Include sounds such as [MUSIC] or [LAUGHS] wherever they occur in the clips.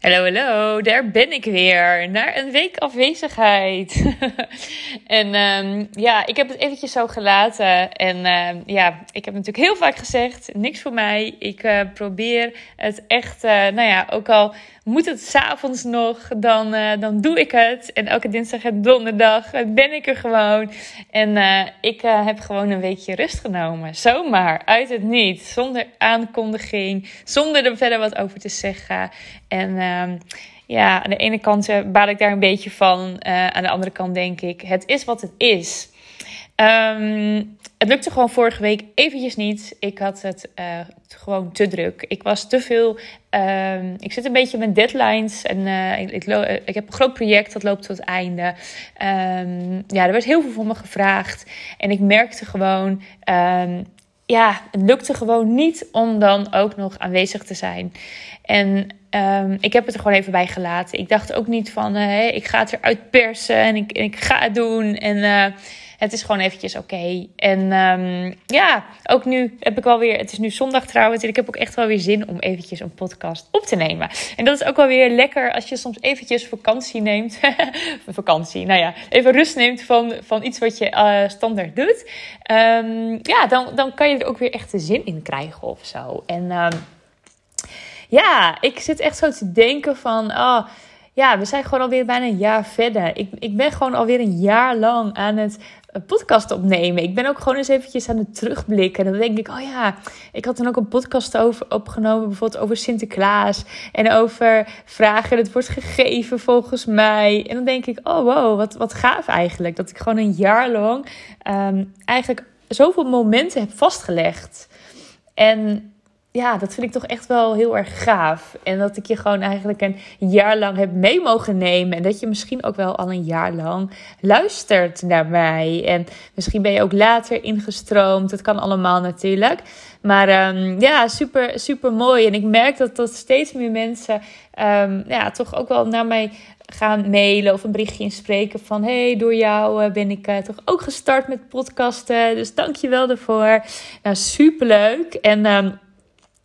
Hallo, hallo, daar ben ik weer. Na een week afwezigheid. [LAUGHS] en um, ja, ik heb het eventjes zo gelaten. En uh, ja, ik heb natuurlijk heel vaak gezegd: niks voor mij. Ik uh, probeer het echt, uh, nou ja, ook al moet het s'avonds nog, dan, dan doe ik het. En elke dinsdag en donderdag ben ik er gewoon. En ik heb gewoon een weekje rust genomen. Zomaar, uit het niet. Zonder aankondiging, zonder er verder wat over te zeggen. En uh, ja, aan de ene kant baal ik daar een beetje van. Aan de andere kant denk ik, het is wat het is. Um, het lukte gewoon vorige week eventjes niet. Ik had het uh, gewoon te druk. Ik was te veel. Um, ik zit een beetje met deadlines. En uh, ik, ik, heb een groot project dat loopt tot het einde. Um, ja, er werd heel veel van me gevraagd. En ik merkte gewoon. Um, ja, het lukte gewoon niet om dan ook nog aanwezig te zijn. En ik heb het er gewoon even bij gelaten. Ik dacht ook niet van, uh, ik ga het eruit persen en ik, en ik ga het doen. En het is gewoon eventjes oké. En um, ja, ook nu heb ik alweer, het is nu zondag trouwens. En ik heb ook echt wel weer zin om eventjes een podcast op te nemen. En dat is ook wel weer lekker als je soms eventjes vakantie neemt. [LAUGHS] vakantie, nou ja, even rust neemt van, van iets wat je uh, standaard doet. Um, ja, dan, dan kan je er ook weer echt de zin in krijgen of zo. En ja, ik zit echt zo te denken van, oh, ja, we zijn gewoon alweer bijna een jaar verder. Ik, ik ben gewoon alweer een jaar lang aan het podcast opnemen. Ik ben ook gewoon eens eventjes aan het terugblikken. En dan denk ik, oh ja, ik had dan ook een podcast over opgenomen, bijvoorbeeld over Sinterklaas. En over vragen dat wordt gegeven volgens mij. En dan denk ik, oh wow, wat, wat gaaf eigenlijk. Dat ik gewoon een jaar lang um, eigenlijk zoveel momenten heb vastgelegd. En ja, dat vind ik toch echt wel heel erg gaaf. En dat ik je gewoon eigenlijk een jaar lang heb mee mogen nemen. En dat je misschien ook wel al een jaar lang luistert naar mij. En misschien ben je ook later ingestroomd. Dat kan allemaal natuurlijk. Maar um, ja, super, super mooi. En ik merk dat, dat steeds meer mensen um, ja, toch ook wel naar mij gaan mailen of een berichtje inspreken van hey, door jou ben ik uh, toch ook gestart met podcasten. Dus dank je wel daarvoor. Nou, super leuk. En um,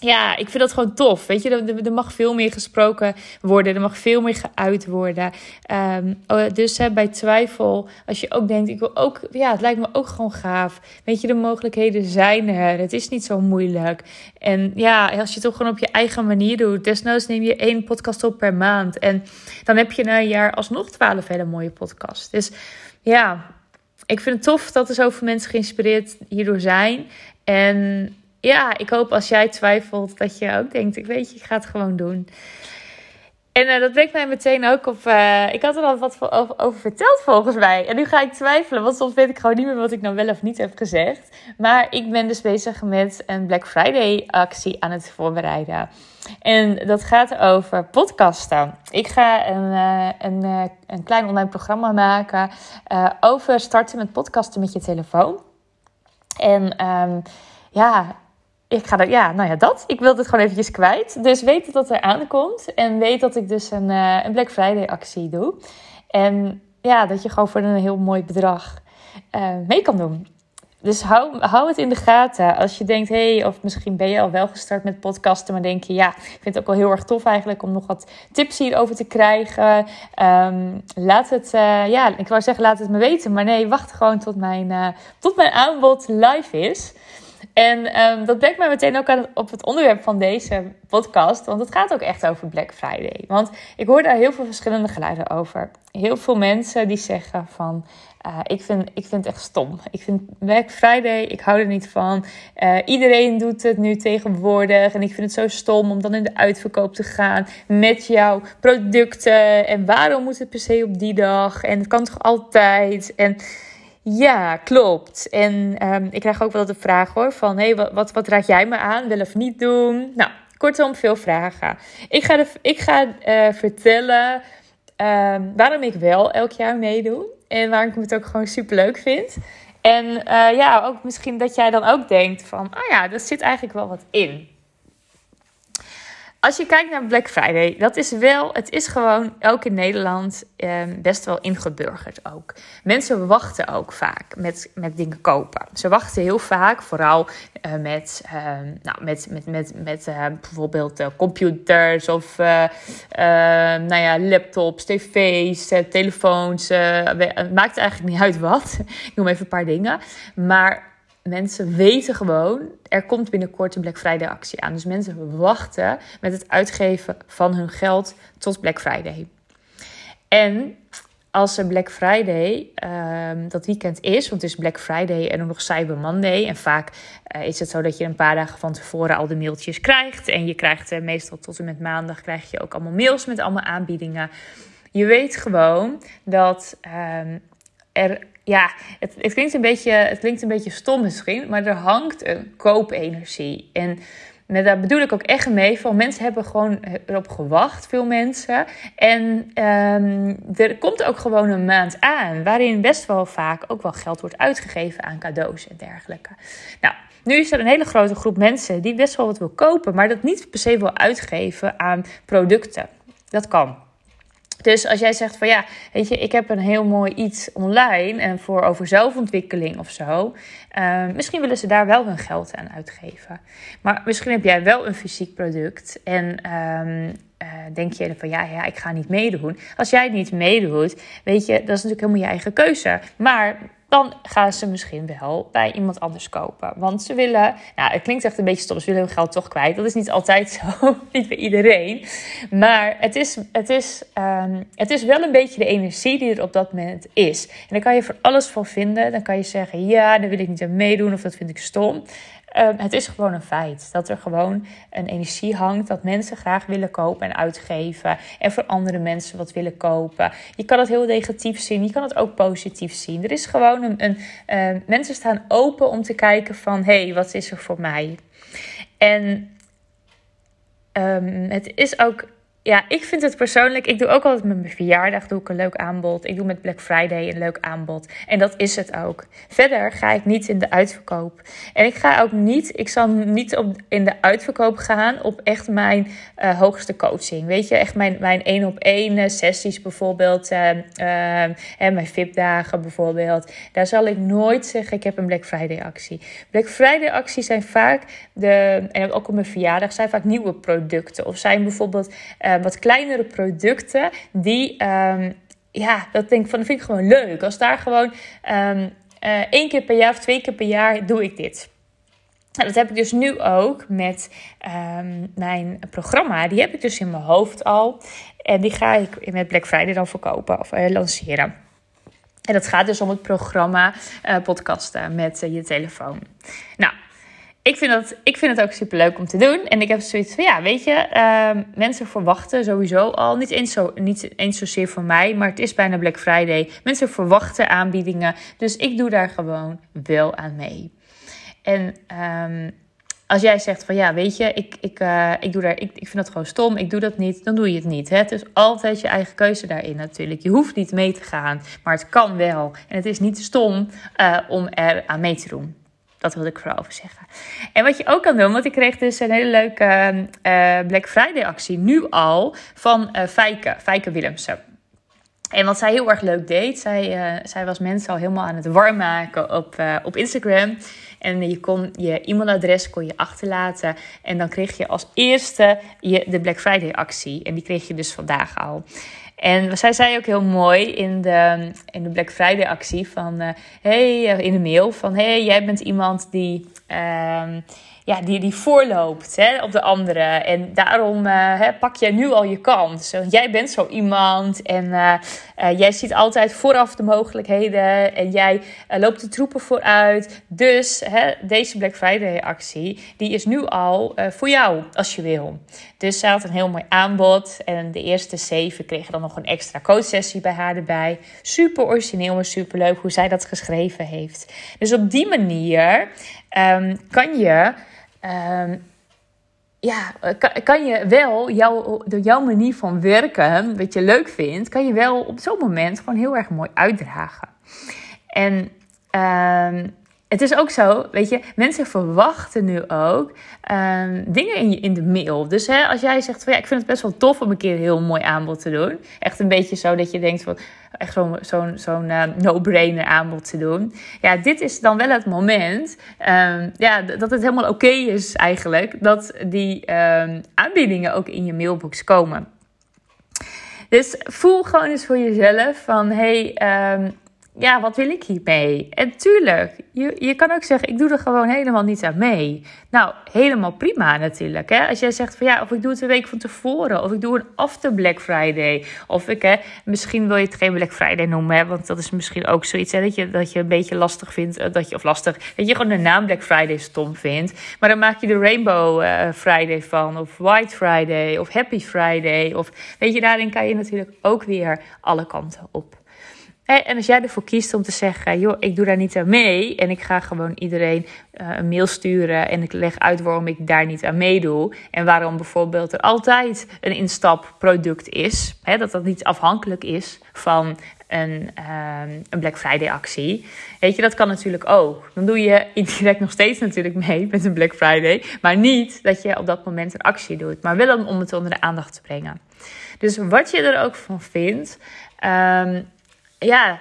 ja, ik vind dat gewoon tof. Weet je, er, er mag veel meer gesproken worden. Er mag veel meer geuit worden. Um, dus hè, bij twijfel, als je ook denkt, ik wil ook, ja, het lijkt me ook gewoon gaaf. Weet je, de mogelijkheden zijn er. Het is niet zo moeilijk. En ja, als je het toch gewoon op je eigen manier doet. Desnoods neem je één podcast op per maand. En dan heb je na een jaar alsnog twaalf hele mooie podcasts. Dus ja, ik vind het tof dat er zoveel mensen geïnspireerd hierdoor zijn. En ja, ik hoop als jij twijfelt dat je ook denkt, ik weet je, ik ga het gewoon doen. En uh, dat brengt mij meteen ook op. Uh, ik had er al wat over, verteld volgens mij. En nu ga ik twijfelen, want soms weet ik gewoon niet meer wat ik nou wel of niet heb gezegd. Maar ik ben dus bezig met een Black Friday actie aan het voorbereiden. En dat gaat over podcasten. Ik ga een, uh, een, een klein online programma maken over starten met podcasten met je telefoon. En um, ja, ik ga er, ja, nou ja, dat. Ik wil dit gewoon eventjes kwijt. Dus weet dat dat er aankomt. En weet dat ik dus een, uh, een Black Friday actie doe. En ja, dat je gewoon voor een heel mooi bedrag uh, mee kan doen. Dus hou, hou het in de gaten. Als je denkt, hey, of misschien ben je al wel gestart met podcasten, maar denk je, ja, ik vind het ook wel heel erg tof eigenlijk om nog wat tips hierover te krijgen. Um, laat het, uh, ja, ik wou zeggen, laat het me weten. Maar nee, wacht gewoon tot mijn, tot mijn aanbod live is. En um, dat brengt mij meteen ook aan op het onderwerp van deze podcast. Want het gaat ook echt over Black Friday. Want ik hoor daar heel veel verschillende geluiden over. Heel veel mensen die zeggen van... Uh, ik, vind, ik vind het echt stom. Ik vind Black Friday, ik hou er niet van. Uh, iedereen doet het nu tegenwoordig. En ik vind het zo stom om dan in de uitverkoop te gaan met jouw producten. En waarom moet het per se op die dag? En het kan toch altijd? En ja, klopt. En um, ik krijg ook wel de vraag hoor van, hey, wat, wat, wat raad jij me aan? Wel of niet doen? Nou, kortom, veel vragen. Ik ga, de, ik ga uh, vertellen um, waarom ik wel elk jaar meedoe. En waarom ik het ook gewoon super leuk vind. En uh, ja, ook misschien dat jij dan ook denkt van, oh ja, er zit eigenlijk wel wat in. Als je kijkt naar Black Friday, dat is wel, het is gewoon ook in Nederland ehm, best wel ingeburgerd ook. Mensen wachten ook vaak met, met dingen kopen. Ze wachten heel vaak, vooral uh, met, uh, nou, met, met, met, met uh, bijvoorbeeld computers of uh, nou ja, laptops, tv's, telefoons. het maakt eigenlijk niet uit wat. [LAUGHS] Ik noem even een paar dingen. Maar mensen weten gewoon, er komt binnenkort een Black Friday actie aan. Dus mensen wachten met het uitgeven van hun geld tot Black Friday. En als er Black Friday um, dat weekend is, want het is Black Friday en dan nog Cyber Monday. En vaak uh, is het zo dat je een paar dagen van tevoren al de mailtjes krijgt. En je krijgt uh, meestal tot en met maandag krijg je ook allemaal mails met allemaal aanbiedingen. Je weet gewoon dat um, er ja, het, het, klinkt een beetje, het klinkt een beetje stom misschien, maar er hangt een koopenergie. En met daar bedoel ik ook echt mee van mensen hebben gewoon erop gewacht, veel mensen. En um, er komt ook gewoon een maand aan waarin best wel vaak ook wel geld wordt uitgegeven aan cadeaus en dergelijke. Nou, nu is er een hele grote groep mensen die best wel wat wil kopen, maar dat niet per se wil uitgeven aan producten. Dat kan. Dus als jij zegt van ja, weet je, ik heb een heel mooi iets online en voor over zelfontwikkeling of zo. Uh, misschien willen ze daar wel hun geld aan uitgeven. Maar misschien heb jij wel een fysiek product en um, uh, denk je van ja, ja, ik ga niet meedoen. Als jij niet meedoet, weet je, dat is natuurlijk helemaal je eigen keuze. Maar dan gaan ze misschien wel bij iemand anders kopen. Want ze willen, nou, het klinkt echt een beetje stom, ze willen hun geld toch kwijt. Dat is niet altijd [LAUGHS] zo, niet bij iedereen. Maar het is, het, is, um, het is wel een beetje de energie die er op dat moment is. En daar kan je voor alles van vinden. Dan kan je zeggen, ja, daar wil ik niet aan meedoen of dat vind ik stom. Um, het is gewoon een feit dat er gewoon een energie hangt dat mensen graag willen kopen en uitgeven en voor andere mensen wat willen kopen. Je kan het heel negatief zien, je kan het ook positief zien. Er is gewoon een, uh, mensen staan open om te kijken van hé, hey, wat is er voor mij? En um, het is ook ja, ik vind het persoonlijk. Ik doe ook altijd met mijn verjaardag doe ik een leuk aanbod. Ik doe met Black Friday een leuk aanbod. En dat is het ook. Verder ga ik niet in de uitverkoop. En ik ga ook niet. Ik zal niet op, in de uitverkoop gaan op echt mijn uh, hoogste coaching. Weet je, echt mijn, mijn één op één eh, sessies bijvoorbeeld. En mijn VIP-dagen bijvoorbeeld. Daar zal ik nooit zeggen: ik heb een Black Friday actie. Black Friday acties zijn vaak de. En ook op mijn verjaardag zijn vaak nieuwe producten. Of zijn bijvoorbeeld. Uh, wat kleinere producten die, um, ja, dat denk ik van, vind ik gewoon leuk. Als daar gewoon um, één keer per jaar of twee keer per jaar doe ik dit. Nou, dat heb ik dus nu ook met um, mijn programma. Die heb ik dus in mijn hoofd al. En die ga ik met Black Friday dan verkopen of uh, lanceren. En dat gaat dus om het programma podcasten met je telefoon. Nou, ik vind, dat, ik vind het ook super leuk om te doen. En ik heb zoiets van, ja, weet je, uh, mensen verwachten sowieso al, niet eens, zo, niet eens zozeer van mij, maar het is bijna Black Friday. Mensen verwachten aanbiedingen, dus ik doe daar gewoon wel aan mee. En um, als jij zegt van, ja, weet je, ik, ik, uh, ik, doe daar, ik, ik vind dat gewoon stom, ik doe dat niet, dan doe je het niet. Hè? Het is altijd je eigen keuze daarin natuurlijk. Je hoeft niet mee te gaan, maar het kan wel. En het is niet stom uh, om er aan mee te doen. Dat wilde ik vooral over zeggen. En wat je ook kan doen, want ik kreeg dus een hele leuke uh, Black Friday actie nu al van uh, Fijke, Fijke Willemsen. En wat zij heel erg leuk deed, zij, zij was mensen al helemaal aan het warm maken op, op Instagram. En je kon je e-mailadres kon je achterlaten. En dan kreeg je als eerste je, de Black Friday actie. En die kreeg je dus vandaag al. En zij zei ook heel mooi in de, in de Black Friday actie van... Uh, hey, in de mail van... hey, jij bent iemand die... Uh, ja, die, die voorloopt hè, op de andere. En daarom hè, pak jij nu al je kans. Jij bent zo iemand en jij ziet altijd vooraf de mogelijkheden en jij loopt de troepen vooruit. Dus deze Black Friday actie, die is nu al voor jou als je wil. Dus zij had een heel mooi aanbod en de eerste zeven kregen dan nog een extra coachsessie bij haar erbij. Super origineel en super leuk hoe zij dat geschreven heeft. Dus op die manier um, kan je um, ja, kan, je wel jouw, door jouw manier van werken, wat je leuk vindt, kan je wel op zo'n moment gewoon heel erg mooi uitdragen. En um, het is ook zo, weet je, mensen verwachten nu ook um, dingen in, je, in de mail. Dus hè, als jij zegt van ja, ik vind het best wel tof om een keer een heel mooi aanbod te doen. Echt een beetje zo dat je denkt van echt zo'n zo'n uh, no-brainer aanbod te doen. Ja, dit is dan wel het moment um, ja, dat het helemaal oké is eigenlijk dat die aanbiedingen ook in je mailbox komen. Dus voel gewoon eens voor jezelf van hey, um, ja, wat wil ik hiermee? En tuurlijk, je, je kan ook zeggen, ik doe er gewoon helemaal niet aan mee. Nou, helemaal prima natuurlijk. Hè? Als jij zegt van ja, of ik doe het een week van tevoren, of ik doe een after Black Friday. Of ik, hè, misschien wil je het geen Black Friday noemen, hè, want dat is misschien ook zoiets hè, dat, je, dat je een beetje lastig vindt. Eh, dat je, of lastig, dat je gewoon de naam Black Friday stom vindt. Maar dan maak je de Rainbow uh, Friday van, of White Friday, of Happy Friday. Of weet je, daarin kan je natuurlijk ook weer alle kanten op. En als jij ervoor kiest om te zeggen, joh, ik doe daar niet aan mee en ik ga gewoon iedereen uh, een mail sturen en ik leg uit waarom ik daar niet aan meedoe en waarom bijvoorbeeld er altijd een instapproduct is, dat dat niet afhankelijk is van een, uh, een Black Friday actie. Weet je, dat kan natuurlijk ook. Dan doe je [LAUGHS] indirect nog steeds natuurlijk mee met een Black Friday, maar niet dat je op dat moment een actie doet, maar wel om het onder de aandacht te brengen. Dus wat je er ook van vindt. Um, ja,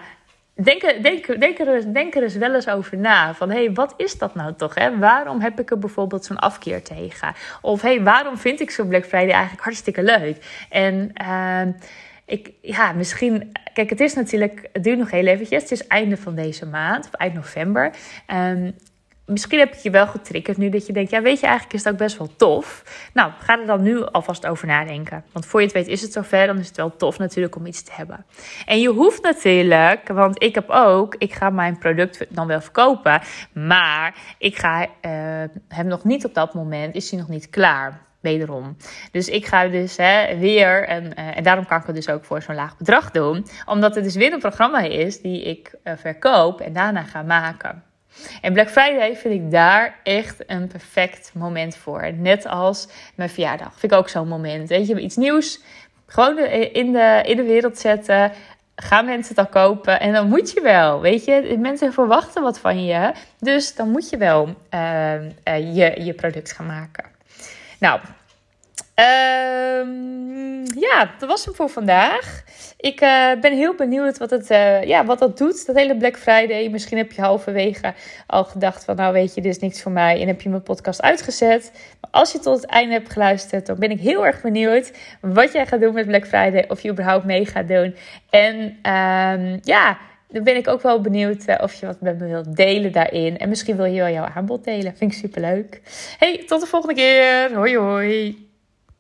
denk, denk, denk, er, denk er eens wel eens over na. Van hé, hey, wat is dat nou toch? Hè? Waarom heb ik er bijvoorbeeld zo'n afkeer tegen? Of hé, hey, waarom vind ik zo'n Black Friday eigenlijk hartstikke leuk? En uh, ik, ja, misschien. Kijk, het is natuurlijk. Het duurt nog heel eventjes. Het is einde van deze maand, of eind november. Um, misschien heb ik je wel getriggerd nu dat je denkt, ja weet je, eigenlijk is het ook best wel tof. Nou, ga er dan nu alvast over nadenken. Want voor je het weet is het zover, dan is het wel tof natuurlijk om iets te hebben. En je hoeft natuurlijk, want ik heb ook, ik ga mijn product dan wel verkopen, maar ik ga uh, hem nog niet op dat moment, is hij nog niet klaar. Wederom. Dus ik ga dus hè, weer, en, uh, en daarom kan ik het dus ook voor zo'n laag bedrag doen, omdat het dus weer een programma is die ik uh, verkoop en daarna ga maken. En Black Friday vind ik daar echt een perfect moment voor. Net als mijn verjaardag. Vind ik ook zo'n moment. Weet je, iets nieuws gewoon in de, in de wereld zetten. Gaan mensen het al kopen? En dan moet je wel, weet je. Mensen verwachten wat van je. Dus dan moet je wel uh, uh, je, je product gaan maken. Nou, Um, ja, dat was hem voor vandaag. Ik uh, ben heel benieuwd wat, het, uh, ja, wat dat doet, dat hele Black Friday. Misschien heb je halverwege al gedacht van, nou weet je, dit is niks voor mij. En heb je mijn podcast uitgezet. Maar als je tot het einde hebt geluisterd, dan ben ik heel erg benieuwd wat jij gaat doen met Black Friday. Of je überhaupt mee gaat doen. En um, ja, dan ben ik ook wel benieuwd uh, of je wat met me wilt delen daarin. En misschien wil je wel jouw aanbod delen. Vind ik super leuk. Hey, tot de volgende keer. Hoi hoi.